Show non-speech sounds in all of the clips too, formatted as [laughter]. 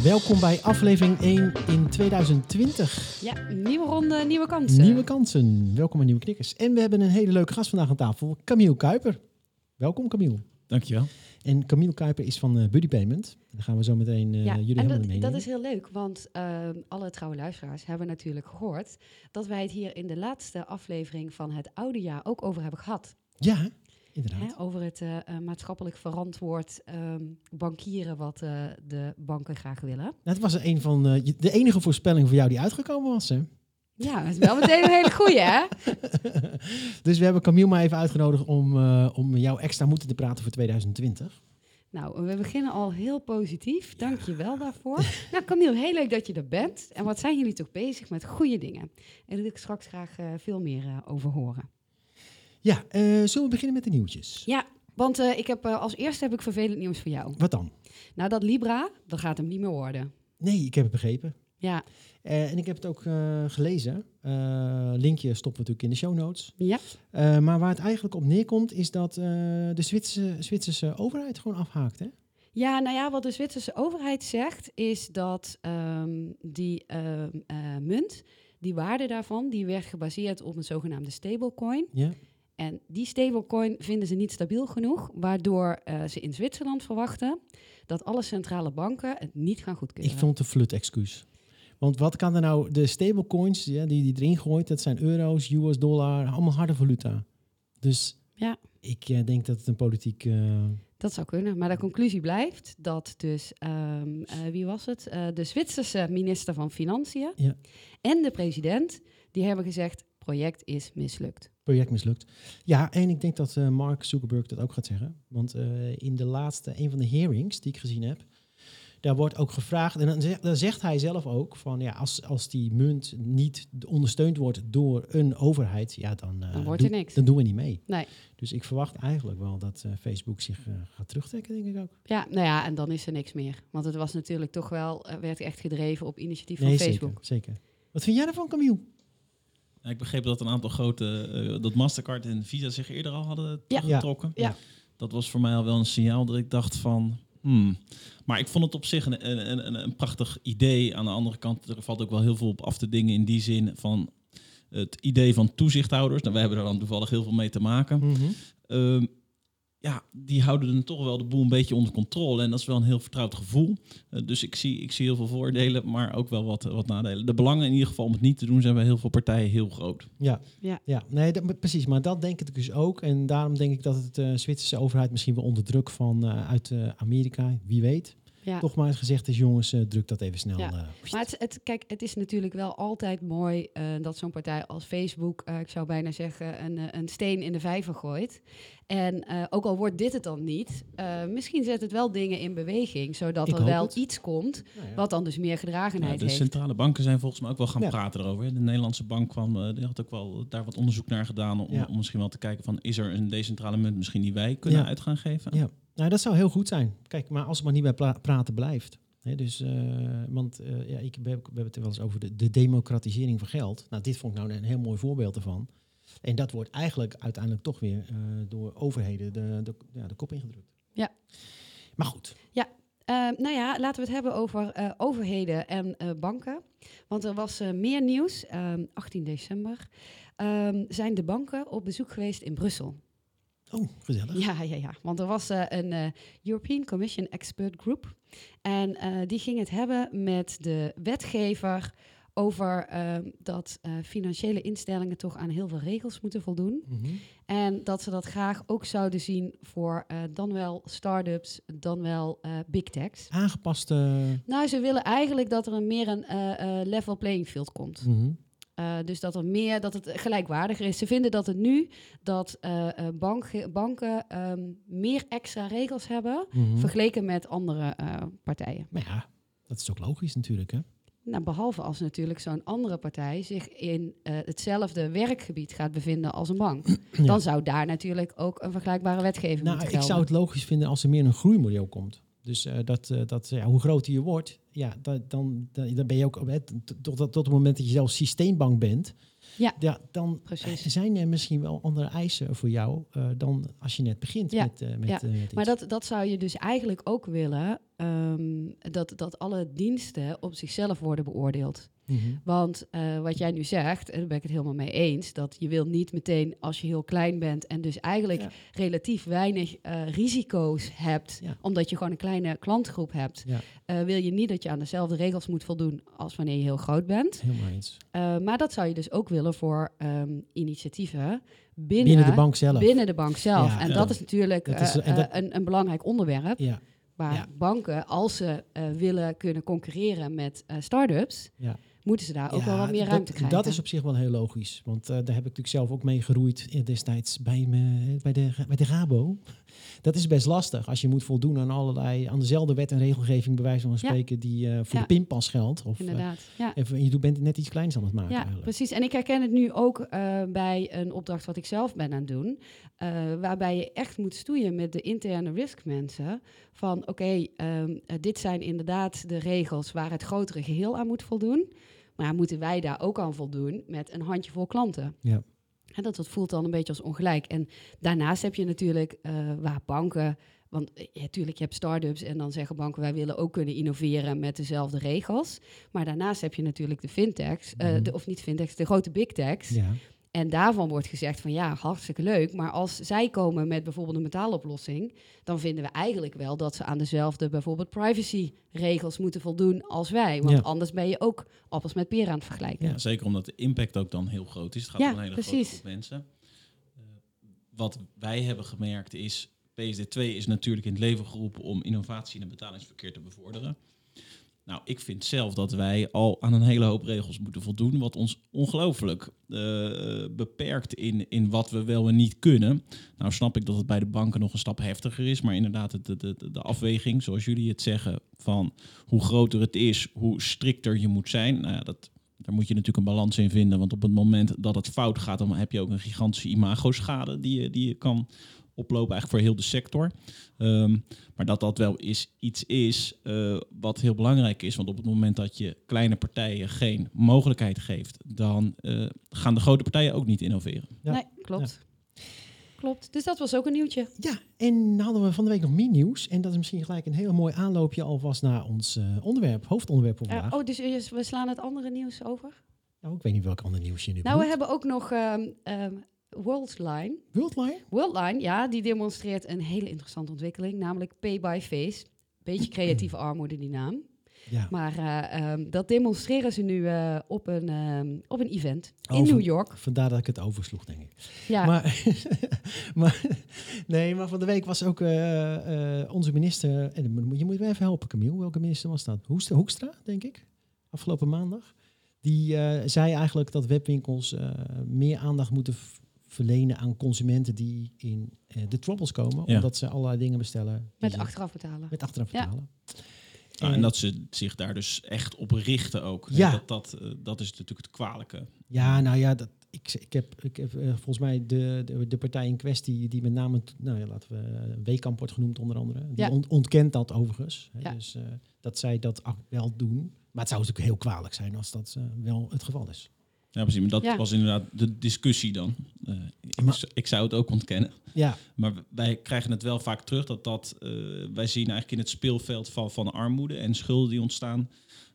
Eh, welkom bij aflevering 1 in 2020. Ja, nieuwe ronde, nieuwe kansen. Nieuwe kansen. Welkom bij Nieuwe Knikkers. En we hebben een hele leuke gast vandaag aan tafel, Camille Kuiper. Welkom Camille. Dankjewel. En Camille Kuiper is van eh, Buddy Payment. Dan gaan we zo meteen eh, ja, jullie en helemaal dat, meenemen. dat is heel leuk, want ehm, alle trouwe luisteraars hebben natuurlijk gehoord dat wij het hier in de laatste aflevering van het oude jaar ook over hebben gehad. Ja, inderdaad. Hè, over het eh, eh, maatschappelijk verantwoord ehm, bankieren wat eh, de banken graag willen. Nou, het was een van de enige voorspelling voor jou die uitgekomen was. Hè? Ja, dat is wel meteen een hele goeie, hè? [laughs] Dus we hebben Camille maar even uitgenodigd om, om jou extra moeten te praten voor 2020. Nou, we beginnen al heel positief. Dank je wel daarvoor. nou, Camille, heel leuk dat je er bent. En wat zijn jullie toch bezig met goede dingen? En daar wil ik straks graag veel meer over horen. Ja, eh, zullen we beginnen met de nieuwtjes? Ja, want eh, ik heb, eh, als eerste heb ik vervelend nieuws voor jou. Wat dan? Nou, dat Libra, dat gaat hem niet meer worden. Nee, ik heb het begrepen. Ja, en ik heb het ook gelezen. Linkje stoppen we natuurlijk in de show notes. ja. Maar waar het eigenlijk op neerkomt, is dat de Zwitserse, Zwitserse overheid gewoon afhaakt. Hè? ja, nou ja, wat de Zwitserse overheid zegt, is dat ehm, die ehm, eh, munt, die waarde daarvan, die werd gebaseerd op een zogenaamde stablecoin. Ja. En die stablecoin vinden ze niet stabiel genoeg, waardoor eh, ze in Zwitserland verwachten dat alle centrale banken het niet gaan goedkeuren. Ik vond het een flut excuus. Want wat kan er nou, de stablecoins ja, die die erin gooit, dat zijn euro's, US dollar, allemaal harde valuta. Dus Ja. ik eh, denk dat het een politiek... eh, Dat zou kunnen, maar de conclusie blijft dat dus, ehm, eh, wie was het? De Zwitserse minister van Financiën Ja. en de president, die hebben gezegd, project is mislukt. project mislukt. Ja, en ik denk dat eh, Mark Zuckerberg dat ook gaat zeggen. Want eh, in de laatste, een van de hearings die ik gezien heb, daar wordt ook gevraagd, en dan zegt, dan zegt hij zelf ook van ja, als, als die munt niet ondersteund wordt door een overheid, ja, dan, eh, Dan wordt er niks. dan doen we niet mee. Nee. Dus ik verwacht eigenlijk wel dat Facebook zich gaat terugtrekken, denk ik ook. Ja, nou ja, en dan is er niks meer. Want het was natuurlijk toch wel, werd echt gedreven op initiatief Nee, van Facebook. zeker, zeker. Wat vind jij ervan, Camille? Ja, ik begreep dat een aantal grote, eh, dat Mastercard en Visa zich eerder al hadden Ja. teruggetrokken. Ja. Dat was voor mij al wel een signaal dat ik dacht van, hmm. Maar ik vond het op zich een, een, een, een prachtig idee. Aan de andere kant, er valt ook wel heel veel op af te dingen in die zin van het idee van toezichthouders. Nou, wij hebben er dan toevallig heel veel mee te maken. Ehm, ja, die houden dan toch wel de boel een beetje onder controle. En dat is wel een heel vertrouwd gevoel. Eh, dus ik zie, ik zie heel veel voordelen, maar ook wel wat, wat nadelen. De belangen in ieder geval om het niet te doen zijn bij heel veel partijen heel groot. Ja, Ja. ja. nee, dat, precies. Maar dat denk ik dus ook. En daarom denk ik dat het de Zwitserse overheid misschien wel onder druk van eh, uit eh, Amerika, wie weet, Ja. toch maar eens gezegd is, jongens, eh, druk dat even snel. Ja. eh, Maar het, het, kijk, het is natuurlijk wel altijd mooi eh, dat zo'n partij als Facebook, eh, ik zou bijna zeggen, een, een steen in de vijver gooit. En eh, ook al wordt dit het dan niet, eh, misschien zet het wel dingen in beweging, zodat Ik er wel het. iets komt nou ja. wat dan dus meer Ja, gedragenheid de heeft. centrale banken zijn volgens mij ook wel gaan Ja. praten erover. hè. De Nederlandse bank kwam, eh, die had ook wel daar wat onderzoek naar gedaan om, Ja. om misschien wel te kijken van is er een decentrale munt misschien die wij kunnen Ja. uit gaan geven. Ja. Nou, dat zou heel goed zijn. Kijk, maar als het maar niet bij praten blijft. Dus, eh, want eh, ja, ik, we, hebben- het wel eens over de, de democratisering van geld. Nou, dit vond ik nou een heel mooi voorbeeld ervan. En dat wordt eigenlijk uiteindelijk toch weer eh, door overheden de, de, ja, de kop ingedrukt. Ja. Maar goed. Eh, nou ja, laten we het hebben over overheden en banken. Want er was meer nieuws. Ehm, 18 december ehm, zijn de banken op bezoek geweest in Brussel. Oh, gezellig. Ja, ja, ja. Want er was eh, een eh, European Commission Expert Group. En eh, die ging het hebben met de wetgever over ehm, dat financiële instellingen toch aan heel veel regels moeten voldoen. Mhm. En dat ze dat graag ook zouden zien voor dan wel start-ups, dan wel big techs. Aangepaste... Nou, ze willen eigenlijk dat er een meer een level playing field komt. Mhm. Eh, dus dat er meer, dat het gelijkwaardiger is. Ze vinden dat het nu dat eh, eh, bank, banken ehm, meer extra regels hebben Mhm. vergeleken met andere partijen. Maar ja, dat is ook logisch natuurlijk, hè? Nou, behalve als natuurlijk zo'n andere partij zich in hetzelfde werkgebied gaat bevinden als een bank. [clears throat] Ja. Dan zou daar natuurlijk ook een vergelijkbare wetgeving Nou, moeten ik zou het logisch vinden als er meer een groeimodel komt. Dus eh, dat, eh, dat ja, hoe groter je wordt, ja, dan, dan, dan ben je ook, hè, tot, tot, tot het moment dat je zelf systeembank bent, Ja. dan Precies. zijn er misschien wel andere eisen voor jou eh, dan als je net begint Ja, met, met, ja. met Maar dat, dat zou je dus eigenlijk ook willen, ehm, dat, dat alle diensten op zichzelf worden beoordeeld. Mhm. Want eh, wat jij nu zegt, en daar ben ik het helemaal mee eens, dat je wil niet meteen als je heel klein bent en dus eigenlijk Ja. relatief weinig eh, risico's hebt, Ja. omdat je gewoon een kleine klantgroep hebt, Ja. eh, wil je niet dat je aan dezelfde regels moet voldoen als wanneer je heel groot bent. Helemaal eens. Maar dat zou je dus ook willen voor ehm, initiatieven binnen, Binnen de bank zelf. binnen de bank zelf. En dat is natuurlijk Dat is- en dat- een, een belangrijk onderwerp. Ja, Waar Ja. banken, als ze willen kunnen concurreren met eh start-ups, ja. Moeten ze daar ook wel wat meer dat- ruimte krijgen. Dat is op zich wel heel logisch. Want eh, daar heb ik natuurlijk zelf ook mee geroeid eh, destijds bij, me, bij, de, bij de Rabo. Dat is best lastig als je moet voldoen aan allerlei, aan dezelfde wet en regelgeving, bij wijze van spreken, die eh, voor de pinpas geldt. Of, eh, Inderdaad. Ja. even, je bent net iets kleins aan het maken Ja, eigenlijk. precies. En ik herken het nu ook eh, bij een opdracht wat ik zelf ben aan het doen. eh, waarbij je echt moet stoeien met de interne riskmensen. Van oké, ehm, eh, dit zijn inderdaad de regels waar het grotere geheel aan moet voldoen. Maar moeten wij daar ook aan voldoen met een handjevol klanten? Ja. En dat, dat voelt dan een beetje als ongelijk. En daarnaast heb je natuurlijk eh, waar banken. Want eh, ja, natuurlijk, je hebt start-ups en dan zeggen banken... wij willen ook kunnen innoveren met dezelfde regels. Maar daarnaast heb je natuurlijk de fintechs, eh, Mhm. de, of niet fintechs, de grote big techs. Ja. En daarvan wordt gezegd van ja, hartstikke leuk. Maar als zij komen met bijvoorbeeld een betaaloplossing... dan vinden we eigenlijk wel dat ze aan dezelfde bijvoorbeeld privacyregels moeten voldoen als wij. Want Ja. anders ben je ook appels met peren aan het vergelijken. Ja. Zeker omdat de impact ook dan heel groot is. Het gaat Ja, om een hele grote precies. groep mensen. Eh, wat wij hebben gemerkt is, PSD2 is natuurlijk in het leven geroepen om innovatie in het betalingsverkeer te bevorderen. Nou, ik vind zelf dat wij al aan een hele hoop regels moeten voldoen, wat ons ongelooflijk eh, beperkt in, in wat we wel en niet kunnen. Nou snap ik dat het bij de banken nog een stap heftiger is, maar inderdaad de, de, de afweging, zoals jullie het zeggen, van hoe groter het is, hoe strikter je moet zijn. Nou ja, dat, daar moet je natuurlijk een balans in vinden, want op het moment dat het fout gaat, dan heb je ook een gigantische imago-schade die je, die je kan oplopen eigenlijk voor heel de sector. Ehm, maar dat dat wel is, iets is eh, wat heel belangrijk is. Want op het moment dat je kleine partijen geen mogelijkheid geeft, dan eh, gaan de grote partijen ook niet innoveren. Ja. Nee, klopt. Klopt. Dus dat was ook een nieuwtje. Ja, en dan hadden we van de week nog meer nieuws. En dat is misschien gelijk een heel mooi aanloopje alvast naar ons eh, onderwerp, hoofdonderwerp Eh, vandaag. oh, dus we slaan het andere nieuws over? Nou, ik weet niet welk ander nieuws je nu Nou, we hebben ook nog ehm ehm, Worldline. Worldline? Worldline, ja, die demonstreert een hele interessante ontwikkeling, namelijk Pay by Face. Beetje creatieve [clears throat] armoede, die naam. Ja. Maar eh, ehm, dat demonstreren ze nu eh, op, een, ehm, op een event in Over- New York. Vandaar dat ik het oversloeg, denk ik. Ja, Maar, [laughs] maar, nee, maar van de week was ook eh, onze minister... En je moet me even helpen, Camille. Welke minister was dat? Hoekstra, Hoekstra, denk ik. Afgelopen maandag. Die zei eigenlijk dat webwinkels meer aandacht moeten verlenen aan consumenten die in eh, de troubles komen. Ja. Omdat ze allerlei dingen bestellen. met achteraf betalen. met achteraf Ja. betalen. Nou, en dat ze zich daar dus echt op richten ook. hè. Ja. Dat, dat, eh, dat is natuurlijk het kwalijke. Ja, nou ja, dat, ik, ik heb, ik heb eh, volgens mij de, de, de partij in kwestie, die met name, nou ja, laten we, eh, Weekamp wordt genoemd onder andere. Die Ja. ont- ontkent dat overigens. Hè, Ja. Dus eh, dat zij dat wel doen. Maar het zou natuurlijk heel kwalijk zijn als dat eh, wel het geval is. Ja, precies. Maar dat Ja. was inderdaad de discussie dan. Eh, ik, Maar- ik zou het ook ontkennen. Ja, Maar wij krijgen het wel vaak terug dat dat eh, wij zien eigenlijk in het speelveld van, van armoede en schulden die ontstaan.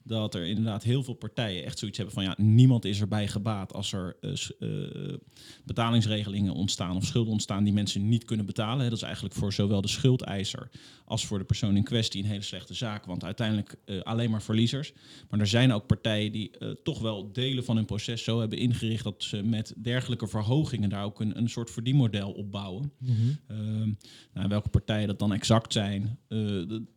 Dat er inderdaad heel veel partijen echt zoiets hebben van ja, niemand is erbij gebaat als er eh, eh, betalingsregelingen ontstaan of schulden ontstaan die mensen niet kunnen betalen. Hè. Dat is eigenlijk voor zowel de schuldeiser als voor de persoon in kwestie een hele slechte zaak. Want uiteindelijk eh, alleen maar verliezers. Maar er zijn ook partijen die toch wel delen van hun proces zo hebben ingericht dat ze met dergelijke verhogingen daar ook een, een soort verdienmodel op bouwen. Mhm. Ehm, nou, welke partijen dat dan exact zijn,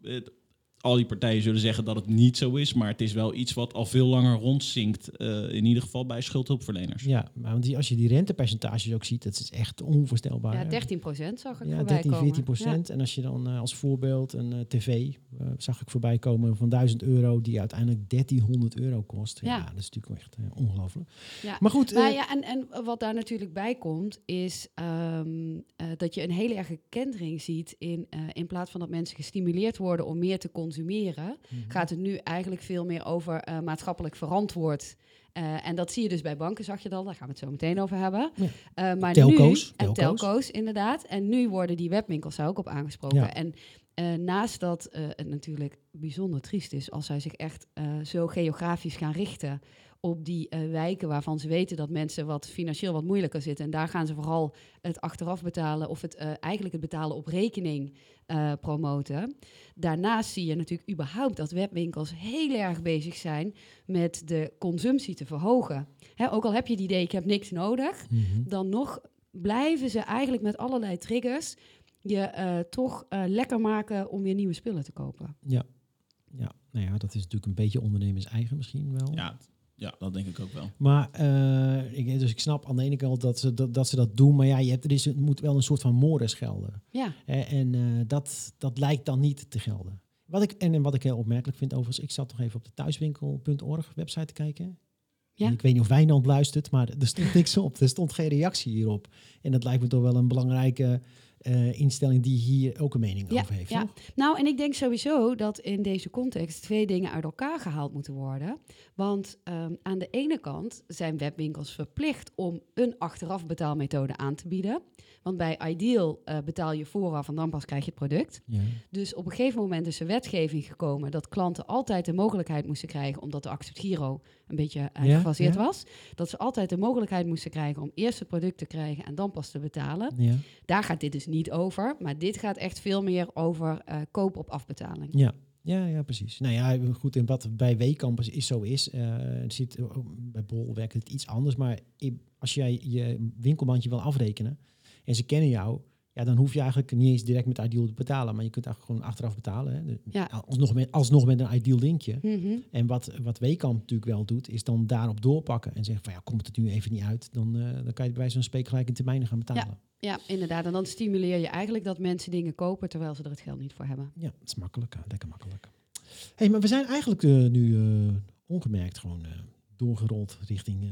het- al die partijen zullen zeggen dat het niet zo is, maar het is wel iets wat al veel langer rondzinkt, eh, in ieder geval bij schuldhulpverleners. Ja, maar want die, als je die rentepercentages ook ziet, dat is echt onvoorstelbaar. Ja, 13 procent zag ik Ja, voorbij 13, 14 komen. procent. En als je dan eh, als voorbeeld een eh, tv, zag ik voorbij komen van 1000 euro, die uiteindelijk 1300 euro kost. Ja, Ja. dat is natuurlijk echt ongelooflijk. Ja. Maar goed, Maar ja, en, en wat daar natuurlijk bij komt, is ehm, eh, dat je een hele erge kentering ziet in, eh, in plaats van dat mensen gestimuleerd worden om meer te consumeren, mhm. gaat het nu eigenlijk veel meer over eh, maatschappelijk verantwoord. Eh, en dat zie je dus bij banken, zag je dan, daar gaan we het zo meteen over hebben. Ja. Eh, maar Telco's, nu, en telco's. telco's, inderdaad. En nu worden die webwinkels daar ook op aangesproken. Ja. En naast dat het natuurlijk bijzonder triest is als zij zich echt zo geografisch gaan richten op die eh, wijken waarvan ze weten dat mensen wat financieel wat moeilijker zitten. En daar gaan ze vooral het achteraf betalen of het eh, eigenlijk het betalen op rekening eh, promoten. Daarnaast zie je natuurlijk überhaupt dat webwinkels heel erg bezig zijn met de consumptie te verhogen. Hè, ook al heb je het idee, ik heb niks nodig, mhm. dan nog blijven ze eigenlijk met allerlei triggers je eh, toch eh, lekker maken om weer nieuwe spullen te kopen. ja. ja, nou ja, dat is natuurlijk een beetje ondernemers eigen misschien wel. Ja, ja, dat denk ik ook wel. Maar eh, ik, dus ik snap aan de ene kant dat ze dat, dat, ze dat doen, maar ja, je hebt, er is, het moet wel een soort van mores gelden. Ja, Hè, en eh, dat, dat lijkt dan niet te gelden. Wat ik, en, en wat ik heel opmerkelijk vind overigens, ik zat nog even op de thuiswinkel.org website te kijken. Ja. En ik weet niet of Wijnand luistert, maar er stond niks op. Er stond geen reactie hierop. En dat lijkt me toch wel een belangrijke eh, instelling die hier ook een mening Ja, over heeft. ja. toch? Nou, en ik denk sowieso dat in deze context twee dingen uit elkaar gehaald moeten worden. Want ehm, aan de ene kant zijn webwinkels verplicht om een achteraf betaalmethode aan te bieden. Want bij Ideal eh, betaal je vooraf en dan pas krijg je het product. Ja. Dus op een gegeven moment is er wetgeving gekomen dat klanten altijd de mogelijkheid moesten krijgen, omdat de Accept Giro een beetje eh, Ja, gefaseerd ja. was, dat ze altijd de mogelijkheid moesten krijgen om eerst het product te krijgen en dan pas te betalen. Ja. Daar gaat dit dus niet over, maar dit gaat echt veel meer over eh, koop op afbetaling. Ja. Ja, ja, precies. Nou ja, goed, en wat bij W-campus is zo is, eh, het zit, ook bij Bol werkt het iets anders, maar als jij je winkelmandje wil afrekenen en ze kennen jou, ja, dan hoef je eigenlijk niet eens direct met Ideal te betalen, maar je kunt eigenlijk gewoon achteraf betalen. Hè. Ja. Alsnog, met, alsnog met een Ideal linkje. Mhm. En wat, wat Wekamp natuurlijk wel doet, is dan daarop doorpakken en zeggen van ja, komt het nu even niet uit, dan, eh, dan kan je bij wijze van spreken gelijk in termijnen gaan betalen. Ja, inderdaad. En dan stimuleer je eigenlijk dat mensen dingen kopen terwijl ze er het geld niet voor hebben. Ja, dat is makkelijk, hè, lekker makkelijk. hey, maar we zijn eigenlijk eh, nu eh, ongemerkt gewoon eh, doorgerold richting eh,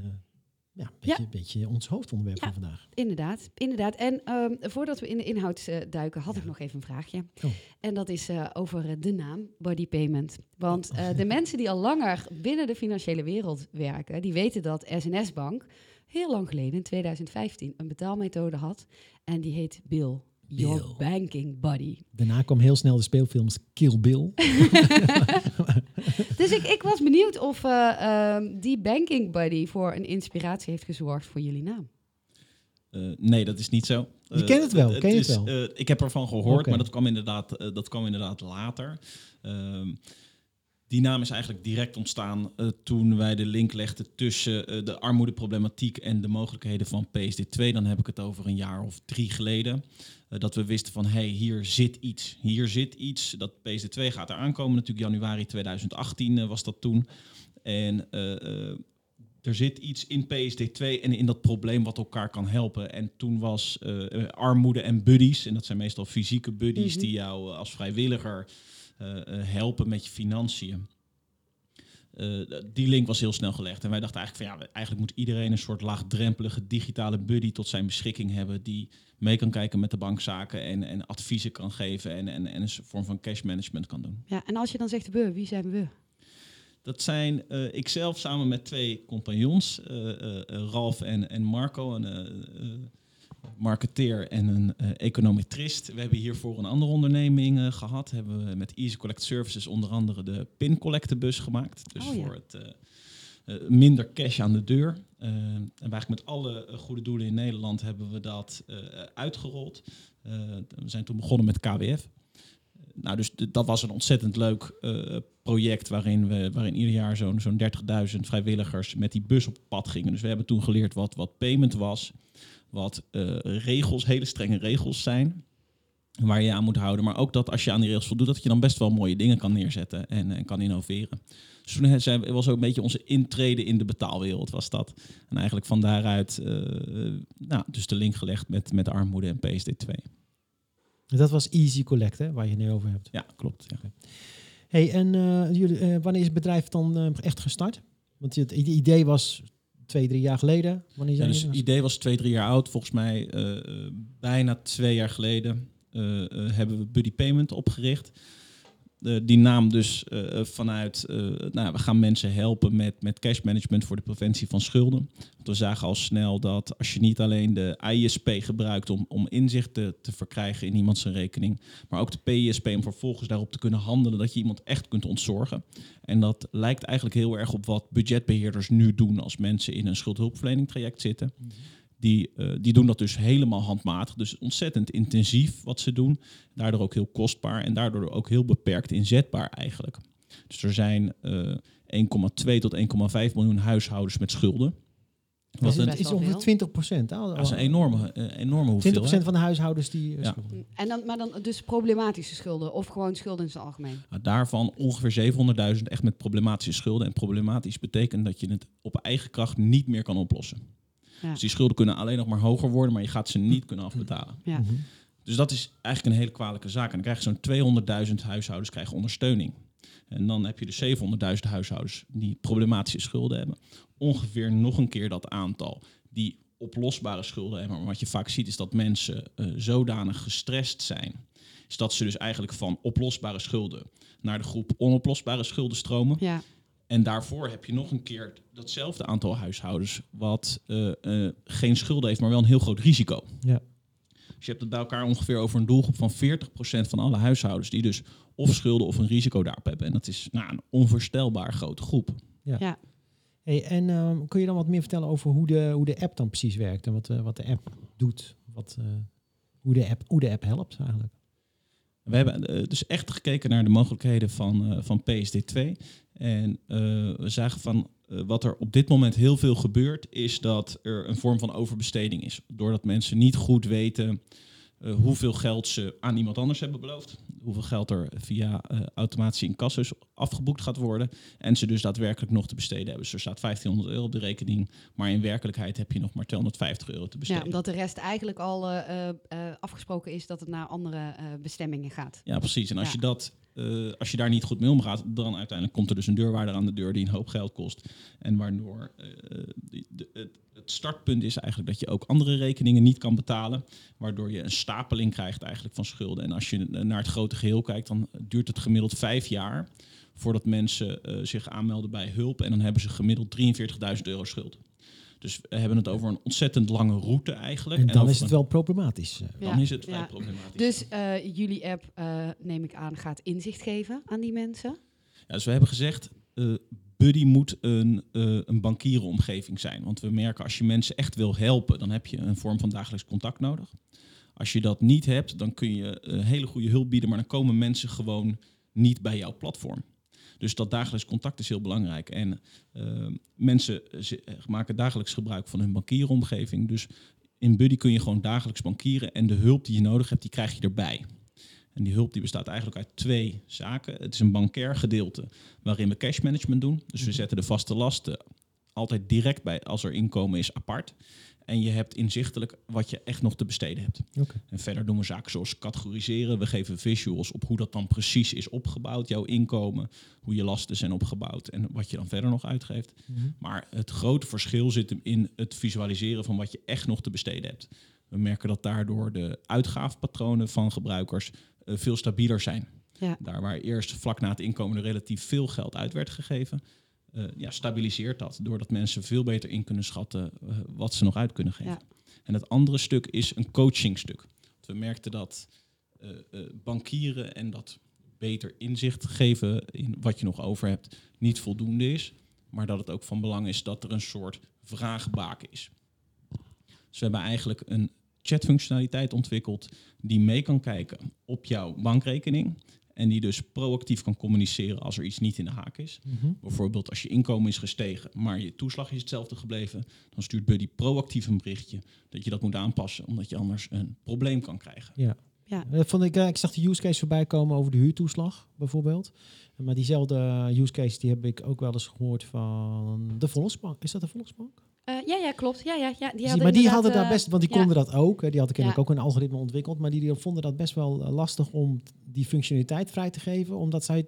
ja, een beetje, Ja. beetje ons hoofdonderwerp Ja. van vandaag. Inderdaad, inderdaad. En ehm, voordat we in de inhoud eh, duiken, had ik nog even een vraagje. Oh. En dat is eh, over eh, de naam Body Payment. Want Oh. de [laughs] mensen die al langer binnen de financiële wereld werken, die weten dat SNS Bank heel lang geleden, in 2015, een betaalmethode had. En die heet Bill. Your Bill. Banking Buddy. Daarna kwam heel snel de speelfilms Kill Bill. [laughs] [laughs] Dus ik, ik was benieuwd of eh, ehm, die Banking Buddy voor een inspiratie heeft gezorgd voor jullie naam. Eh, nee, dat is niet zo. Je Eh, kent het wel, ken je het is, wel? eh, ik heb ervan gehoord, maar dat kwam inderdaad, eh, dat kwam inderdaad later. Ehm, die naam is eigenlijk direct ontstaan eh, toen wij de link legden tussen eh, de armoedeproblematiek en de mogelijkheden van PSD2. Dan heb ik het over een jaar of drie geleden. Eh, dat we wisten van, hé, hey, hier zit iets. Hier zit iets. Dat PSD2 gaat eraan komen. Natuurlijk januari 2018 eh, was dat toen. En er zit iets in PSD2 en in dat probleem wat elkaar kan helpen. En toen was armoede en buddies, en dat zijn meestal fysieke buddies Mhm. die jou als vrijwilliger helpen met je financiën. Eh, die link was heel snel gelegd. En wij dachten eigenlijk van ja, eigenlijk moet iedereen een soort laagdrempelige digitale buddy tot zijn beschikking hebben. Die mee kan kijken met de bankzaken en, en adviezen kan geven en, en, en een vorm van cash management kan doen. Ja, en als je dan zegt we, wie zijn we? Dat zijn eh ikzelf samen met twee compagnons, eh, eh, eh, Ralf en, en Marco, eh, eh, marketeer en een eh, econometrist. We hebben hiervoor een andere onderneming eh, gehad. Hebben we met Easy Collect Services onder andere de pin collectebus gemaakt. Dus Oh ja. voor het eh, minder cash aan de deur. En eigenlijk met alle goede doelen in Nederland hebben we dat uitgerold. We zijn toen begonnen met KWF. Nou, dus dat was een ontzettend leuk project waarin we waarin ieder jaar zo'n zo'n 30.000 vrijwilligers met die bus op pad gingen. Dus we hebben toen geleerd wat, wat payment was, wat eh, regels, hele strenge regels zijn. waar je aan moet houden. Maar ook dat als je aan die regels voldoet, dat je dan best wel mooie dingen kan neerzetten en, en kan innoveren. Dus toen zijn, was ook een beetje onze intrede in de betaalwereld, was dat. En eigenlijk van daaruit uh, nou, dus de link gelegd met, met armoede en PSD2. Dat was Easy Collect, hè, waar je het nu over hebt. Ja, klopt. Ja. Hey, en uh, jullie, uh, wanneer is het bedrijf dan echt gestart? Want het idee was twee, drie jaar geleden. Wanneer ja, dus het idee was twee, drie jaar oud. Volgens mij bijna twee jaar geleden hebben we Buddy Payment opgericht. Uh, die naam dus uh, vanuit, uh, nou, we gaan mensen helpen met, met cash management voor de preventie van schulden. Want we zagen al snel dat als je niet alleen de ISP gebruikt om, om inzichten te verkrijgen in iemands rekening, maar ook de PISP om vervolgens daarop te kunnen handelen, dat je iemand echt kunt ontzorgen. En dat lijkt eigenlijk heel erg op wat budgetbeheerders nu doen als mensen in een schuldhulpverlening traject zitten. -hmm. Die, uh, die doen dat dus helemaal handmatig. Dus ontzettend intensief wat ze doen. Daardoor ook heel kostbaar en daardoor ook heel beperkt inzetbaar eigenlijk. Dus er zijn uh, 1,2 tot 1,5 miljoen huishoudens met schulden. Wat dat is, is ongeveer 20 procent. Dat is een enorme, uh, enorme hoeveelheid. 20 procent van de huishoudens die ja. schulden. En dan, maar dan dus problematische schulden of gewoon schulden in het algemeen? Nou, daarvan ongeveer 700.000 echt met problematische schulden. En problematisch betekent dat je het op eigen kracht niet meer kan oplossen. Ja. Dus die schulden kunnen alleen nog maar hoger worden, maar je gaat ze niet kunnen afbetalen. Ja. Mm -hmm. Dus dat is eigenlijk een hele kwalijke zaak. En dan krijg je zo'n 200.000 huishoudens krijgen ondersteuning. En dan heb je de 700.000 huishoudens die problematische schulden hebben. Ongeveer nog een keer dat aantal die oplosbare schulden hebben. Maar wat je vaak ziet is dat mensen uh, zodanig gestrest zijn. Is dat ze dus eigenlijk van oplosbare schulden naar de groep onoplosbare schulden stromen. Ja. En daarvoor heb je nog een keer datzelfde aantal huishoudens wat uh, uh, geen schulden heeft, maar wel een heel groot risico. Ja. Dus je hebt het bij elkaar ongeveer over een doelgroep van 40% van alle huishoudens die dus of schulden of een risico daarop hebben. En dat is nou, een onvoorstelbaar grote groep. Ja. ja. Hey, en um, kun je dan wat meer vertellen over hoe de, hoe de app dan precies werkt en wat, uh, wat de app doet? Wat, hoe, de app, hoe de app helpt eigenlijk? We hebben dus echt gekeken naar de mogelijkheden van, van PSD2. En uh, we zagen van wat er op dit moment heel veel gebeurt, is dat er een vorm van overbesteding is. Doordat mensen niet goed weten uh, hoeveel geld ze aan iemand anders hebben beloofd. Hoeveel geld er via automatische incassus afgeboekt gaat worden. En ze dus daadwerkelijk nog te besteden hebben. Dus er staat 1500 euro op de rekening. Maar in werkelijkheid heb je nog maar 250 euro te besteden. Ja, omdat de rest eigenlijk al afgesproken is dat het naar andere bestemmingen gaat. Ja, precies. En als ja. je dat uh, als je daar niet goed mee omgaat, dan uiteindelijk komt er dus een deurwaarder aan de deur die een hoop geld kost. En waardoor uh, de, het, startpunt is eigenlijk dat je ook andere rekeningen niet kan betalen. Waardoor je een stapeling krijgt eigenlijk van schulden. En als je naar het grote geheel kijkt, dan duurt het gemiddeld vijf jaar voordat mensen uh, zich aanmelden bij hulp. En dan hebben ze gemiddeld 43.000 euro schuld. Dus we hebben het over een ontzettend lange route eigenlijk. En dan en is het wel problematisch. Dan is het vrij ja. problematisch. Dus uh, jullie app, uh, neem ik aan, gaat inzicht geven aan die mensen? Ja, dus we hebben gezegd, uh, Buddy moet een, een bankierenomgeving zijn. Want we merken, als je mensen echt wil helpen, dan heb je een vorm van dagelijks contact nodig. Als je dat niet hebt, dan kun je hele goede hulp bieden, maar dan komen mensen gewoon niet bij jouw platform. Dus dat dagelijks contact is heel belangrijk. En uh, mensen maken dagelijks gebruik van hun bankieromgeving. Dus in Buddy kun je gewoon dagelijks bankieren en de hulp die je nodig hebt, die krijg je erbij. En die hulp die bestaat eigenlijk uit twee zaken. Het is een bankair gedeelte waarin we cash management doen. Dus we zetten de vaste lasten altijd direct bij als er inkomen is apart. En je hebt inzichtelijk wat je echt nog te besteden hebt. Okay. En verder doen we zaken zoals categoriseren. We geven visuals op hoe dat dan precies is opgebouwd, jouw inkomen, hoe je lasten zijn opgebouwd en wat je dan verder nog uitgeeft. Mm -hmm. Maar het grote verschil zit hem in het visualiseren van wat je echt nog te besteden hebt. We merken dat daardoor de uitgaafpatronen van gebruikers uh, veel stabieler zijn. Ja. Daar waar eerst vlak na het inkomen er relatief veel geld uit werd gegeven, ja, stabiliseert dat. Doordat mensen veel beter in kunnen schatten uh, wat ze nog uit kunnen geven. Ja. En het andere stuk is een coachingstuk. We merkten dat uh, bankieren en dat beter inzicht geven in wat je nog over hebt niet voldoende is. Maar dat het ook van belang is dat er een soort vraagbaken is. Dus we hebben eigenlijk een chatfunctionaliteit ontwikkeld die mee kan kijken op jouw bankrekening. En die dus proactief kan communiceren als er iets niet in de haak is. Mm -hmm. Bijvoorbeeld als je inkomen is gestegen, maar je toeslag is hetzelfde gebleven. Dan stuurt Buddy proactief een berichtje dat je dat moet aanpassen, omdat je anders een probleem kan krijgen. Ja. Ja. Dat vond ik, eh, ik zag de use case voorbij komen over de huurtoeslag, bijvoorbeeld. Maar diezelfde use case die heb ik ook wel eens gehoord van de Volksbank. Is dat de Volksbank? Eh, ja, ja, klopt. Ja, ja, ja. Die Zie, maar die hadden daar eh, best, want die ja. konden dat ook. hè, Die hadden kennelijk Ja. ook een algoritme ontwikkeld, maar die, die vonden dat best wel eh, lastig om die functionaliteit vrij te geven, omdat zij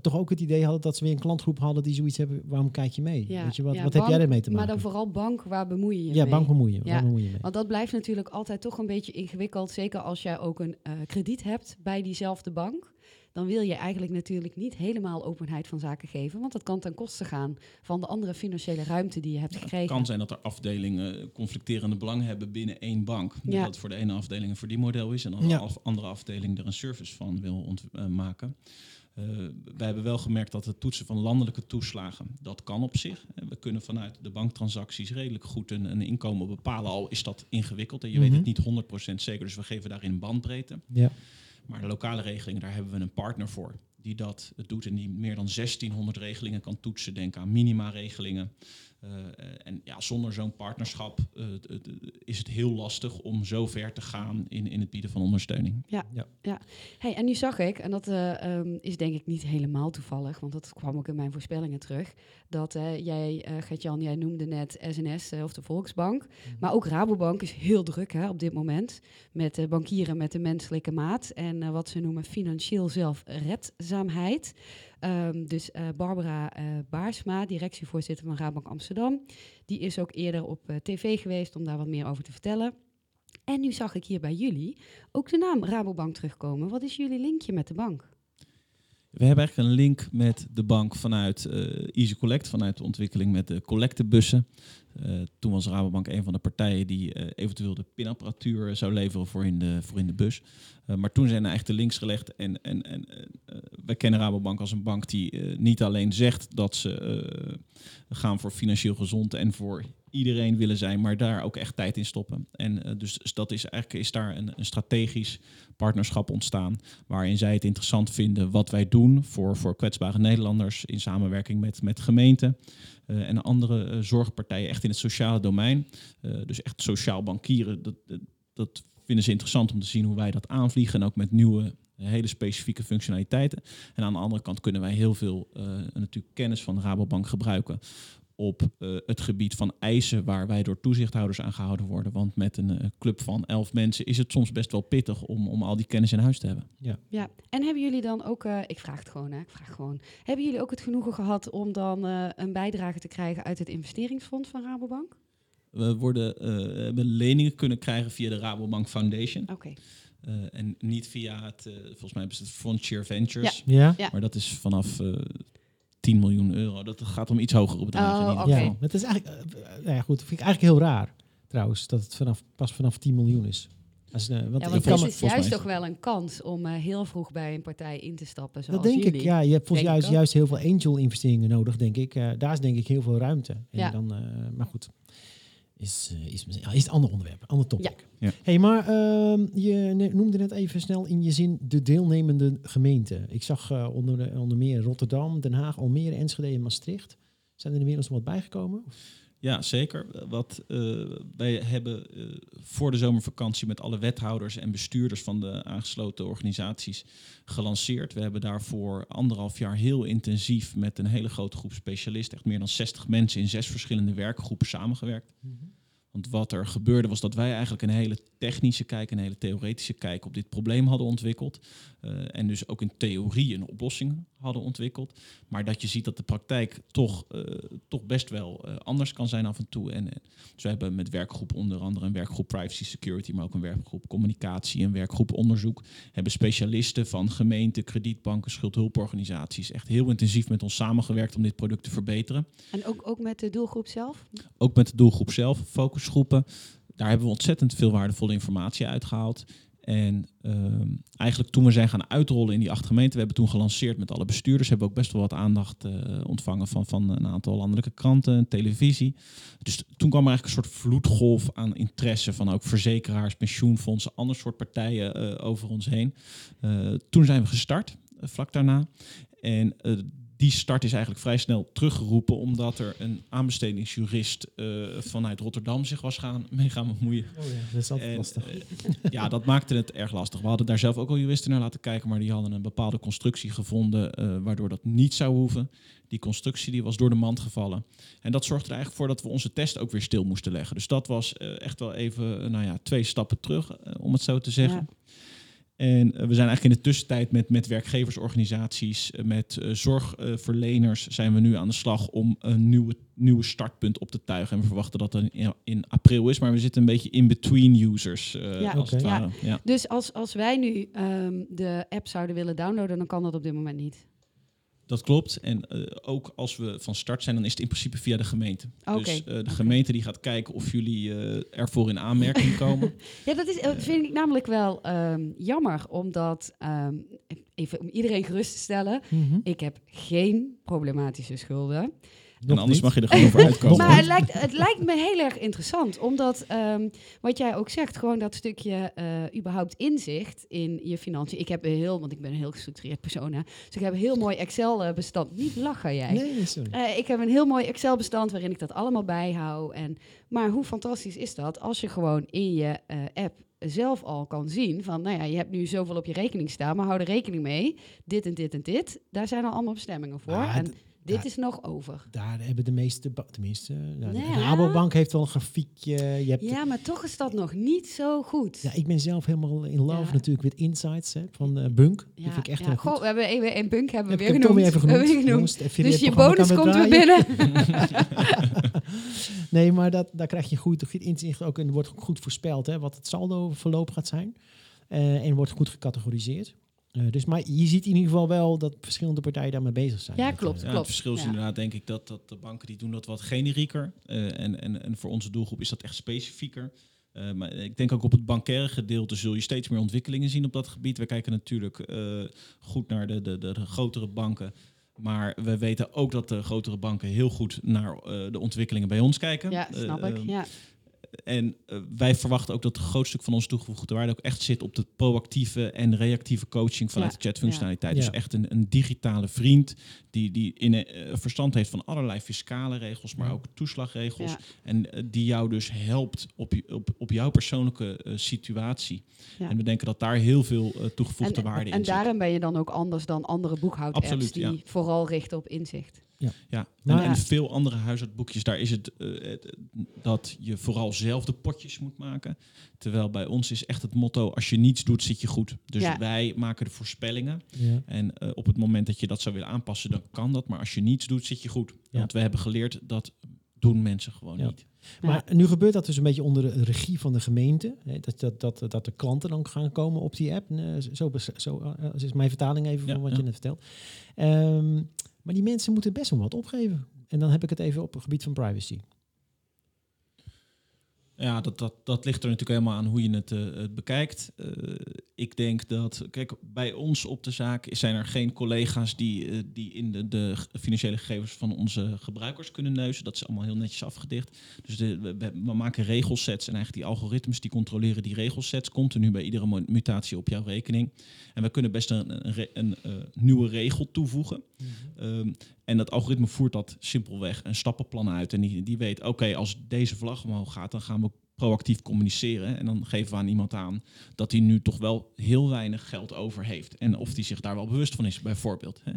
toch ook het idee hadden dat ze weer een klantgroep hadden die zoiets hebben. Waarom kijk je mee? Ja, Weet je, wat, wat heb jij bank, ermee te maken? Maar dan vooral bank, waar bemoei je je ja, bank bemoeien. Ja. Waar bemoei je mee? Want dat blijft natuurlijk altijd toch een beetje ingewikkeld. Zeker als jij ook een eh, krediet hebt bij diezelfde bank. Dan wil je eigenlijk natuurlijk niet helemaal openheid van zaken geven. Want dat kan ten koste gaan van de andere financiële ruimte die je hebt Het gekregen. kan zijn dat er afdelingen conflicterende belangen hebben binnen één bank. Dat het voor de ene afdeling een verdienmodel is en dan Ja. de andere afdeling er een service van wil ont- eh, maken. Eh, wij hebben wel gemerkt dat het toetsen van landelijke toeslagen, dat kan op zich. Eh, We kunnen vanuit de banktransacties redelijk goed een, een inkomen bepalen, al is dat ingewikkeld en je weet Mhm. het niet 100% zeker, dus we geven daarin bandbreedte. Ja. Maar de lokale regelingen, daar hebben we een partner voor die dat doet en die meer dan 1600 regelingen kan toetsen. Denk aan minima-regelingen. Eh, eh, en ja, zonder zo'n partnerschap eh, is het heel lastig om zo ver te gaan in, in het bieden van ondersteuning. Hey, en nu zag ik, en dat eh, ehm, is denk ik niet helemaal toevallig, want dat kwam ook in mijn voorspellingen terug, dat eh, jij, eh Gert-Jan, jij noemde net SNS eh, of de Volksbank, maar ook Rabobank is heel druk hè, op dit moment met eh, bankieren met de menselijke maat en wat ze noemen financieel zelfredzaamheid. Ehm, dus Barbara Baarsma, directievoorzitter van Rabobank Amsterdam, die is ook eerder op tv geweest om daar wat meer over te vertellen. En nu zag ik hier bij jullie ook de naam Rabobank terugkomen. Wat is jullie linkje met de bank? We hebben eigenlijk een link met de bank vanuit eh Easy Collect, vanuit de ontwikkeling met de collectebussen. Eh, toen was Rabobank een van de partijen die eh, eventueel de pinapparatuur zou leveren voor in de, voor in de bus. Maar toen zijn er eigenlijk de links gelegd en, en, en wij kennen Rabobank als een bank die niet alleen zegt dat ze gaan voor financieel gezond en voor iedereen willen zijn, maar daar ook echt tijd in stoppen. En eh, dus, dus dat is eigenlijk is daar een, een strategisch partnerschap ontstaan waarin zij het interessant vinden wat wij doen voor, voor kwetsbare Nederlanders in samenwerking met, met gemeenten eh, en andere eh, zorgpartijen echt in het sociale domein. Dus echt sociaal bankieren, dat, dat, vinden ze interessant om te zien hoe wij dat aanvliegen en ook met nieuwe hele specifieke functionaliteiten. En aan de andere kant kunnen wij heel veel natuurlijk kennis van de Rabobank gebruiken op eh, het gebied van eisen waar wij door toezichthouders aan gehouden worden. Want met een eh, club van elf mensen is het soms best wel pittig om, om al die kennis in huis te hebben. Ja, en hebben jullie dan ook, eh, ik vraag het gewoon, hè, ik vraag gewoon. Hebben jullie ook het genoegen gehad om dan eh, een bijdrage te krijgen uit het investeringsfonds van Rabobank? We worden, eh, hebben leningen kunnen krijgen via de Rabobank Foundation. Oké. Eh, en niet via het, volgens mij is het Frontier Ventures. Ja? Ja. Maar dat is vanaf eh 10 miljoen euro. Dat gaat om iets hogere bedragen. Oh, oké. Ja, het is eigenlijk, nou ja, goed, vind ik eigenlijk heel raar trouwens, dat het vanaf, pas vanaf 10 miljoen is. Als, eh, want Ja, want me- is volgens mij juist is toch wel een kans om eh, heel vroeg bij een partij in te stappen, zoals dat denk jullie. ik, ja. Je hebt volgens juist, juist heel veel angel-investeringen nodig, denk ik. Eh, daar is denk ik heel veel ruimte. En Ja. dan, eh, maar goed, is, eh, is, is het ander onderwerp, ander topic. Ja. Hey, maar ehm, je noemde net even snel in je zin de deelnemende gemeenten. Ik zag eh, onder, onder meer Rotterdam, Den Haag, Almere, Enschede en Maastricht. Zijn er inmiddels nog wat bijgekomen? Ja, zeker. Wat eh, wij hebben eh, voor de zomervakantie met alle wethouders en bestuurders van de aangesloten organisaties gelanceerd. We hebben daarvoor anderhalf jaar heel intensief met een hele grote groep specialisten, echt meer dan 60 mensen in zes verschillende werkgroepen samengewerkt. Want wat er gebeurde was dat wij eigenlijk een hele technische kijk, een hele theoretische kijk op dit probleem hadden ontwikkeld. Eh, en dus ook in theorie een oplossing hadden ontwikkeld. Maar dat je ziet dat de praktijk toch, eh, toch best wel eh, anders kan zijn af en toe. En, dus we hebben met werkgroep onder andere een werkgroep privacy security, maar ook een werkgroep communicatie, een werkgroep onderzoek. Hebben specialisten van gemeenten, kredietbanken, schuldhulporganisaties echt heel intensief met ons samengewerkt om dit product te verbeteren. En ook, ook met de doelgroep zelf? Ook met de doelgroep zelf, focusgroepen. Daar hebben we ontzettend veel waardevolle informatie uitgehaald. En ehm, eigenlijk toen we zijn gaan uitrollen in die acht gemeenten, we hebben toen gelanceerd met alle bestuurders, hebben we ook best wel wat aandacht eh, ontvangen van, van een aantal landelijke kranten en televisie. Dus toen kwam er eigenlijk een soort vloedgolf aan interesse van ook verzekeraars, pensioenfondsen, ander soort partijen eh, over ons heen. Eh, toen zijn we gestart, vlak daarna. En die start is eigenlijk vrij snel teruggeroepen, omdat er een aanbestedingsjurist eh, vanuit Rotterdam zich was gaan, mee gaan bemoeien. Oh ja, dat is altijd En, lastig. eh, ja, dat maakte het erg lastig. We hadden daar zelf ook al juristen naar laten kijken, maar die hadden een bepaalde constructie gevonden eh, waardoor dat niet zou hoeven. Die constructie die was door de mand gevallen. En dat zorgde er eigenlijk voor dat we onze test ook weer stil moesten leggen. Dus dat was eh, echt wel even, nou ja, twee stappen terug, om het zo te zeggen. En eh, we zijn eigenlijk in de tussentijd met, met werkgeversorganisaties, eh, met eh, zorgverleners zijn we nu aan de slag om een nieuwe, nieuwe startpunt op te tuigen. En we verwachten dat dat in, in april is, maar we zitten een beetje in between users, Ja. als het Oké. ware. Ja. Dus als, als wij nu ehm, de app zouden willen downloaden, dan kan dat op dit moment niet. Dat klopt. En eh, ook als we van start zijn, dan is het in principe via de gemeente. Dus eh, de gemeente die gaat kijken of jullie eh, ervoor in aanmerking [laughs] komen. Ja, dat is, dat vind ik namelijk wel ehm, jammer, omdat, ehm, even om iedereen gerust te stellen, Mhm. ik heb geen problematische schulden. En anders niet. mag je er gewoon over [laughs] uitkomen. Maar het lijkt, het lijkt me heel erg interessant, omdat ehm, wat jij ook zegt, gewoon dat stukje eh, überhaupt inzicht in je financiën. Ik heb een heel, want ik ben een heel gestructureerd persoon, hè, dus ik heb een heel mooi Excel-bestand. Niet lachen jij. Nee, sorry. Eh, ik heb een heel mooi Excel-bestand waarin ik dat allemaal bijhoud. En, maar hoe fantastisch is dat als je gewoon in je eh, app zelf al kan zien van, nou ja, je hebt nu zoveel op je rekening staan, maar hou er rekening mee. Dit en dit en dit, daar zijn al allemaal bestemmingen voor. Maar en dit daar- is nog over. Daar hebben de meeste, tenminste, nou, de Rabobank heeft wel een grafiekje. Je hebt, ja. Ja, maar toch is dat nog niet zo goed. ik ben zelf helemaal in love Ja. natuurlijk met Insights hè, van eh, Bunk. Die Ja, vind ik echt ja. heel goed. Goh, we hebben even bunk hebben Heb we weer genoemd. even genoemd. hebben genoemd. Jongens, Dus je bonus komt weer binnen. [laughs] nee, maar dat, daar krijg je goed, goed inzicht ook en wordt goed voorspeld hè, wat het saldo verloop gaat zijn. Eh, en wordt goed gecategoriseerd. Eh, dus, maar je ziet in ieder geval wel dat verschillende partijen daarmee bezig zijn. Ja, Met, klopt. eh, Ja, klopt. het verschil is Ja. inderdaad denk ik dat, dat de banken die doen dat wat generieker. Eh, en, en, en voor onze doelgroep is dat echt specifieker. Eh, maar ik denk ook op het bankaire gedeelte zul je steeds meer ontwikkelingen zien op dat gebied. We kijken natuurlijk eh, goed naar de, de, de, de grotere banken. Maar we weten ook dat de grotere banken heel goed naar eh, de ontwikkelingen bij ons kijken. Ja, snap ik. ehm, Ja. En eh, wij verwachten ook dat een groot stuk van onze toegevoegde waarde ook echt zit op de proactieve en reactieve coaching vanuit Ja, de chatfunctionaliteit. ja. Dus Ja. echt een, een digitale vriend die, die in, eh, verstand heeft van allerlei fiscale regels, maar Ja. ook toeslagregels. Ja. En eh, die jou dus helpt op, je- op, op jouw persoonlijke situatie. Ja. En we denken dat daar heel veel toegevoegde En, waarde en in zit. daarin ben je dan ook anders dan andere boekhoudapps Absoluut, die ja. vooral richten op inzicht. Ja, Maar- en, en veel andere huishoudboekjes, daar is het eh, het, dat je vooral zelf de potjes moet maken. Terwijl bij ons is echt het motto, als je niets doet, zit je goed. Dus Ja. wij maken de voorspellingen. ja. En eh, op het moment dat je dat zou willen aanpassen, dan kan dat. Maar als je niets doet, zit je goed. Ja. Want we hebben geleerd, dat doen mensen gewoon Ja. niet. Maar nu gebeurt dat dus een beetje onder de regie van de gemeente. Hè, dat, dat, dat, dat de klanten dan gaan komen op die app. Zo, zo eh, is mijn vertaling even Ja, van wat ja. je net vertelt. Ehm, maar die mensen moeten best wel wat opgeven. En dan heb ik het even op het gebied van privacy. Ja, dat, dat, dat ligt er natuurlijk helemaal aan hoe je het, eh, het bekijkt. Eh, ik denk dat, kijk, bij ons op de zaak zijn er geen collega's die, eh, die in de, de financiële gegevens van onze gebruikers kunnen neuzen. Dat is allemaal heel netjes afgedicht. Dus de, we, we- maken regelsets en eigenlijk die algoritmes die controleren die regelsets continu bij iedere mutatie op jouw rekening. En we kunnen best een, een, nieuwe regel toevoegen. Ehm, en dat algoritme voert dat simpelweg een stappenplan uit. En die, die weet, oké, als deze vlag omhoog gaat, dan gaan we proactief communiceren. En dan geven we aan iemand aan dat hij nu toch wel heel weinig geld over heeft. En of die zich daar wel bewust van is, bijvoorbeeld. Hè.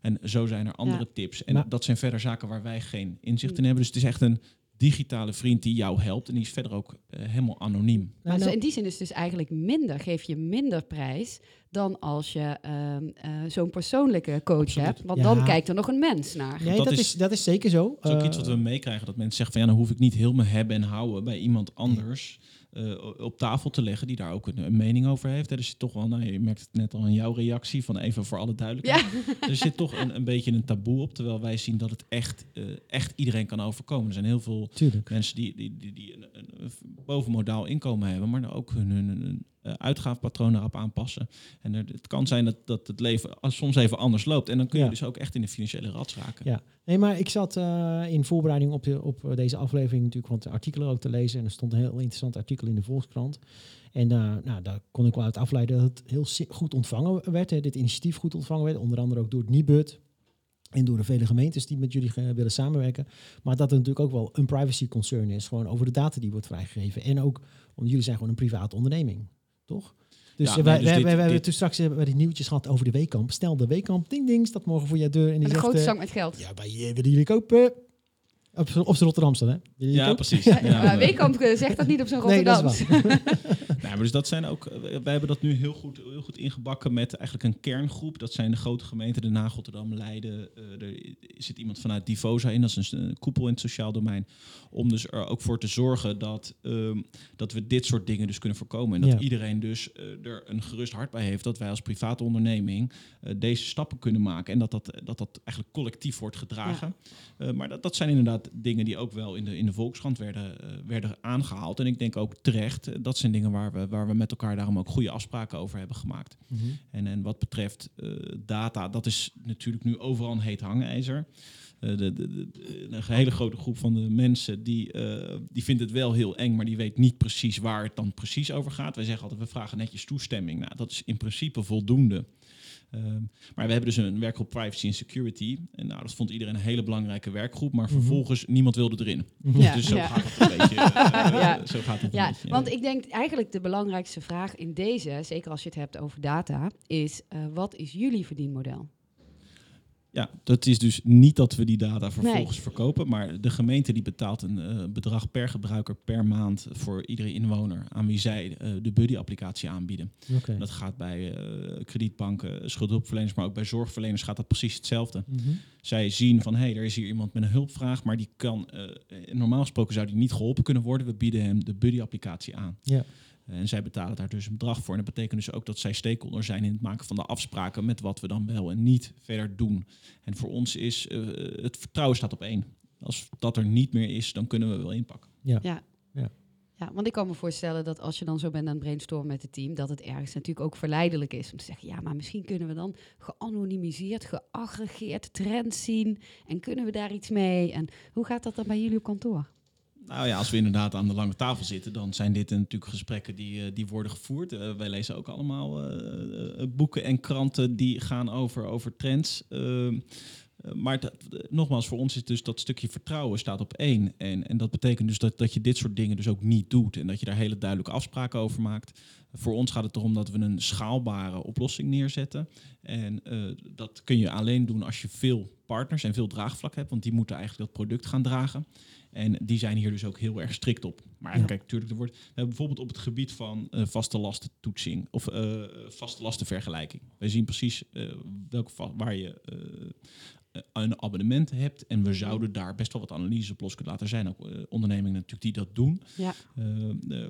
En zo zijn er andere Ja. tips. En Maar- dat zijn verder zaken waar wij geen inzicht in hebben. Dus het is echt een digitale vriend die jou helpt. En die is verder ook eh, helemaal anoniem. Nou, Maar zo nou, in die zin is het dus eigenlijk minder, geef je minder prijs dan als je ehm, eh, zo'n persoonlijke coach Absoluut. hebt. Want Ja. dan kijkt er nog een mens naar. nee, dat dat, is- is, dat is zeker zo. Dat is ook Eh, iets wat we meekrijgen. Dat mensen zeggen van ja, dan hoef ik niet heel mijn hebben en houden bij iemand anders eh, op tafel te leggen die daar ook een, een mening over heeft. Er zit toch wel, nou, je merkt het net al in jouw reactie, van even voor alle duidelijkheid. Ja. [laughs] Er zit toch een, een beetje een taboe op, terwijl wij zien dat het echt, eh, echt iedereen kan overkomen. Er zijn heel veel Tuurlijk. mensen die, die, die, die een, bovenmodaal inkomen hebben, maar dan ook hun, hun, hun, uitgaafpatroon erop aanpassen. En er, het kan zijn dat, dat het leven soms even anders loopt. En dan kun je Ja. dus ook echt in de financiële rats raken. Ja, nee, maar ik zat eh, in voorbereiding op, de, op deze aflevering natuurlijk wat artikelen ook te lezen. En er stond een heel interessant artikel in de Volkskrant. En eh, nou, daar kon ik wel uit afleiden dat het heel goed ontvangen werd. Hè, dit initiatief goed ontvangen werd. Onder andere ook door het Nibud. En door de vele gemeentes die met jullie eh, willen samenwerken. Maar dat er natuurlijk ook wel een privacy concern is. Gewoon over de data die wordt vrijgegeven. En ook, want jullie zijn gewoon een private onderneming. Toch? Dus Ja, eh, nee, wij, dus wij, dit- wij, wij hebben dit- toen straks hebben we die nieuwtjes gehad over de weekamp. Stel de weekamp, ding ding, staat morgen voor je deur. En die een zegt, grote eh, zak met geld. ja, bij je willen jullie kopen. Op, op z'n Rotterdamse, hè? Ja, precies. [laughs] Ja, Ja, maar Weekamp eh, zegt dat niet op zo'n Nee, dat is Rotterdams. [laughs] [laughs] Nou, maar dus dat zijn ook, eh, wij hebben dat nu heel goed, heel goed ingebakken met eigenlijk een kerngroep. Dat zijn de grote gemeenten, Den Haag, Rotterdam, Leiden. Eh, er zit iemand vanuit Divosa in, dat is een, een koepel in het sociaal domein. Om dus er ook voor te zorgen dat, ehm, dat we dit soort dingen dus kunnen voorkomen. En dat Ja. iedereen dus er een gerust hart bij heeft dat wij als private onderneming eh, deze stappen kunnen maken. En dat dat, dat, dat eigenlijk collectief wordt gedragen. Eh, maar dat, dat zijn inderdaad dingen die ook wel in de, in de Volkskrant werden, eh, werden aangehaald. En ik denk ook terecht, eh, dat zijn dingen waar we, waar we met elkaar daarom ook goede afspraken over hebben gemaakt. Mhm. En, en wat betreft eh, data, dat is natuurlijk nu overal een heet hangijzer. De, de, de- de- een hele grote groep van de mensen die, die vindt het wel heel eng, maar die weet niet precies waar het dan precies over gaat. Wij zeggen altijd, we vragen netjes toestemming. Nou, dat is in principe voldoende. Ehm, maar we hebben dus een werkgroep Privacy and Security. En nou, dat vond iedereen een hele belangrijke werkgroep. Maar Mhm. vervolgens, niemand wilde erin. Ja, dus zo ja. gaat het een beetje. [laughs] Ja. Zo gaat het een Ja, beetje. want ik denk eigenlijk de belangrijkste vraag in deze, zeker als je het hebt over data, is eh, wat is jullie verdienmodel? Ja, dat is dus niet dat we die data vervolgens verkopen, maar de gemeente die betaalt een eh, bedrag per gebruiker per maand voor iedere inwoner aan wie zij eh, de buddy-applicatie aanbieden. Oké. Dat gaat bij eh, kredietbanken, schuldhulpverleners, maar ook bij zorgverleners gaat dat precies hetzelfde. Mhm. Zij zien van hé, hey, er is hier iemand met een hulpvraag, maar die kan eh, normaal gesproken zou die niet geholpen kunnen worden. We bieden hem de buddy-applicatie aan. Ja. En zij betalen daar dus een bedrag voor. En dat betekent dus ook dat zij stakeholder zijn in het maken van de afspraken met wat we dan wel en niet verder doen. En voor ons is eh, het vertrouwen staat op één. Als dat er niet meer is, dan kunnen we wel inpakken. Ja, want ik kan me voorstellen dat als je dan zo bent aan het brainstormen met het team, dat het ergens natuurlijk ook verleidelijk is om te zeggen, ja, maar misschien kunnen we dan geanonimiseerd, geaggregeerd trends zien en kunnen we daar iets mee? En hoe gaat dat dan bij jullie op kantoor? Nou ja, als we inderdaad aan de lange tafel zitten, dan zijn dit natuurlijk gesprekken die, eh, die worden gevoerd. Eh, wij lezen ook allemaal eh, boeken en kranten die gaan over, over trends. Ehm, eh, maar nogmaals, voor ons is dus dat stukje vertrouwen staat op één. En, en dat betekent dus dat, dat je dit soort dingen dus ook niet doet. En dat je daar hele duidelijke afspraken over maakt. Voor ons gaat het erom dat we een schaalbare oplossing neerzetten. En dat kun je alleen doen als je veel partners en veel draagvlak hebt. Want die moeten eigenlijk dat product gaan dragen. En die zijn hier dus ook heel erg strikt op. Maar Ja. kijk, natuurlijk, er wordt bijvoorbeeld op het gebied van eh, vaste lastentoetsing of eh, vaste lastenvergelijking. Wij zien precies eh, welke waar je een abonnement hebt. En we zouden daar best wel wat analyses op los kunnen laten. Zijn ook ondernemingen natuurlijk die dat doen. Ja,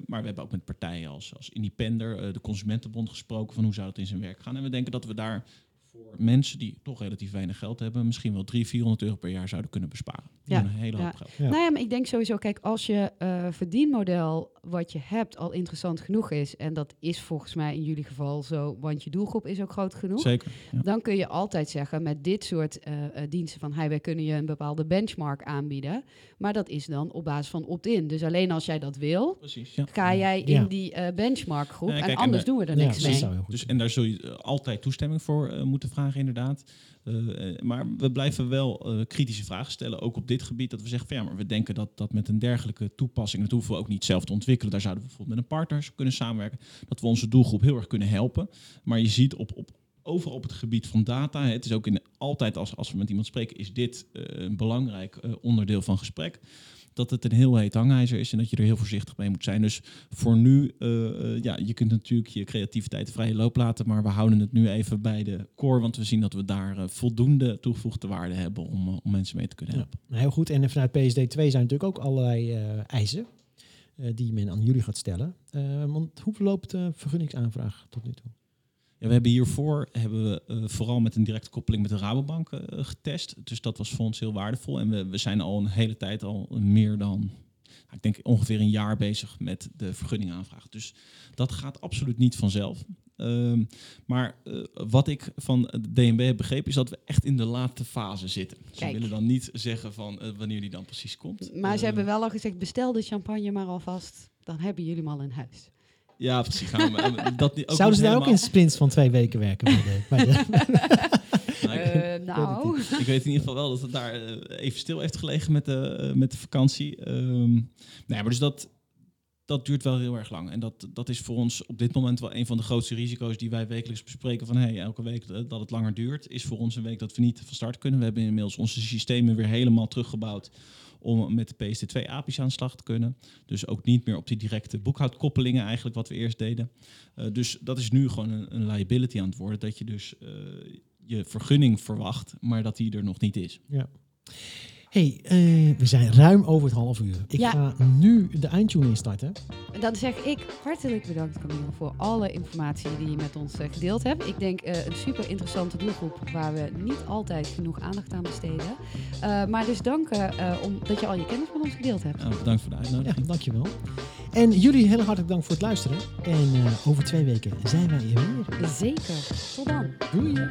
maar we hebben ook met partijen als, als Independer, de Consumentenbond gesproken van hoe zou het in zijn werk gaan. En we denken dat we daar voor mensen die toch relatief weinig geld hebben, misschien wel 300, 400 euro per jaar zouden kunnen besparen. Ja, een hele hoop ja. geld. Ja. Nou ja, maar ik denk sowieso, kijk, als je eh, verdienmodel wat je hebt al interessant genoeg is, en dat is volgens mij in jullie geval zo, want je doelgroep is ook groot genoeg, Zeker. Ja. dan kun je altijd zeggen met dit soort eh, eh, diensten van, hey, wij kunnen je een bepaalde benchmark aanbieden, maar dat is dan op basis van opt-in. Dus alleen als jij dat wil, Precies. Ja. ga jij Ja. in die eh, benchmark groep Ja, kijk, en en anders de- doen we er niks mee. Dus, en daar zul je eh, altijd toestemming voor eh, moeten vragen, inderdaad. Maar we blijven wel eh, kritische vragen stellen, ook op dit gebied. Dat we zeggen van ja, maar we denken dat, dat met een dergelijke toepassing, dat hoeven we ook niet zelf te ontwikkelen. Daar zouden we bijvoorbeeld met een partner kunnen samenwerken. Dat we onze doelgroep heel erg kunnen helpen. Maar je ziet op, op overal op het gebied van data, het is ook in, altijd als, als we met iemand spreken, is dit eh, een belangrijk eh, onderdeel van gesprek. Dat het een heel heet hangijzer is en dat je er heel voorzichtig mee moet zijn. Dus voor nu, eh, ja, je kunt natuurlijk je creativiteit vrije loop laten, maar we houden het nu even bij de core, want we zien dat we daar voldoende toegevoegde waarde hebben om, om mensen mee te kunnen helpen. heel goed. En vanuit PSD 2 zijn natuurlijk ook allerlei eisen die men aan jullie gaat stellen. Want hoe loopt de vergunningsaanvraag tot nu toe? Ja, we hebben hiervoor hebben we, eh, vooral met een directe koppeling met de Rabobank eh, getest. Dus dat was voor ons heel waardevol. En we, we zijn al een hele tijd al meer dan, nou, ik denk ongeveer een jaar bezig met de vergunningaanvraag. Dus dat gaat absoluut niet vanzelf. Ehm, maar eh, wat ik van de DNB heb begrepen is dat we echt in de laatste fase zitten. Ze Kijk. willen dan niet zeggen van wanneer die dan precies komt. Maar ze Eh, hebben wel al gezegd, bestel de champagne maar alvast, dan hebben jullie hem al in huis. Ja, precies. Gaan we, eh, dat niet- ook Zouden ze daar ook in sprints van twee weken werken? Bij de, bij de [laughs] Nou, ik- Eh, nou, Ik weet in ieder geval wel dat het daar eh, even stil heeft gelegen met de, met de vakantie. Ehm, nee, maar dus dat, dat duurt wel heel erg lang. En dat, dat is voor ons op dit moment wel een van de grootste risico's die wij wekelijks bespreken. Van hey, elke week dat het langer duurt, is voor ons een week dat we niet van start kunnen. We hebben inmiddels onze systemen weer helemaal teruggebouwd om met de PSD2 API's aan slag te kunnen. Dus ook niet meer op die directe boekhoudkoppelingen eigenlijk wat we eerst deden. Eh, dus dat is nu gewoon een, een liability aan het worden. Dat je dus eh, je vergunning verwacht, maar dat die er nog niet is. Hey, eh, we zijn ruim over het half uur. Ik Ja. ga nu de eindtune instarten. dan zeg ik hartelijk bedankt Camille voor alle informatie die je met ons eh, gedeeld hebt. Ik denk eh, een super interessante doelgroep waar we niet altijd genoeg aandacht aan besteden. Eh, maar dus dank eh, eh, om, dat je al je kennis met ons gedeeld hebt. Nou, bedankt voor de Ja, uitnodiging. dankjewel. En jullie heel hartelijk dank voor het luisteren. En eh, over twee weken zijn wij hier weer. Zeker. Tot dan. Doei!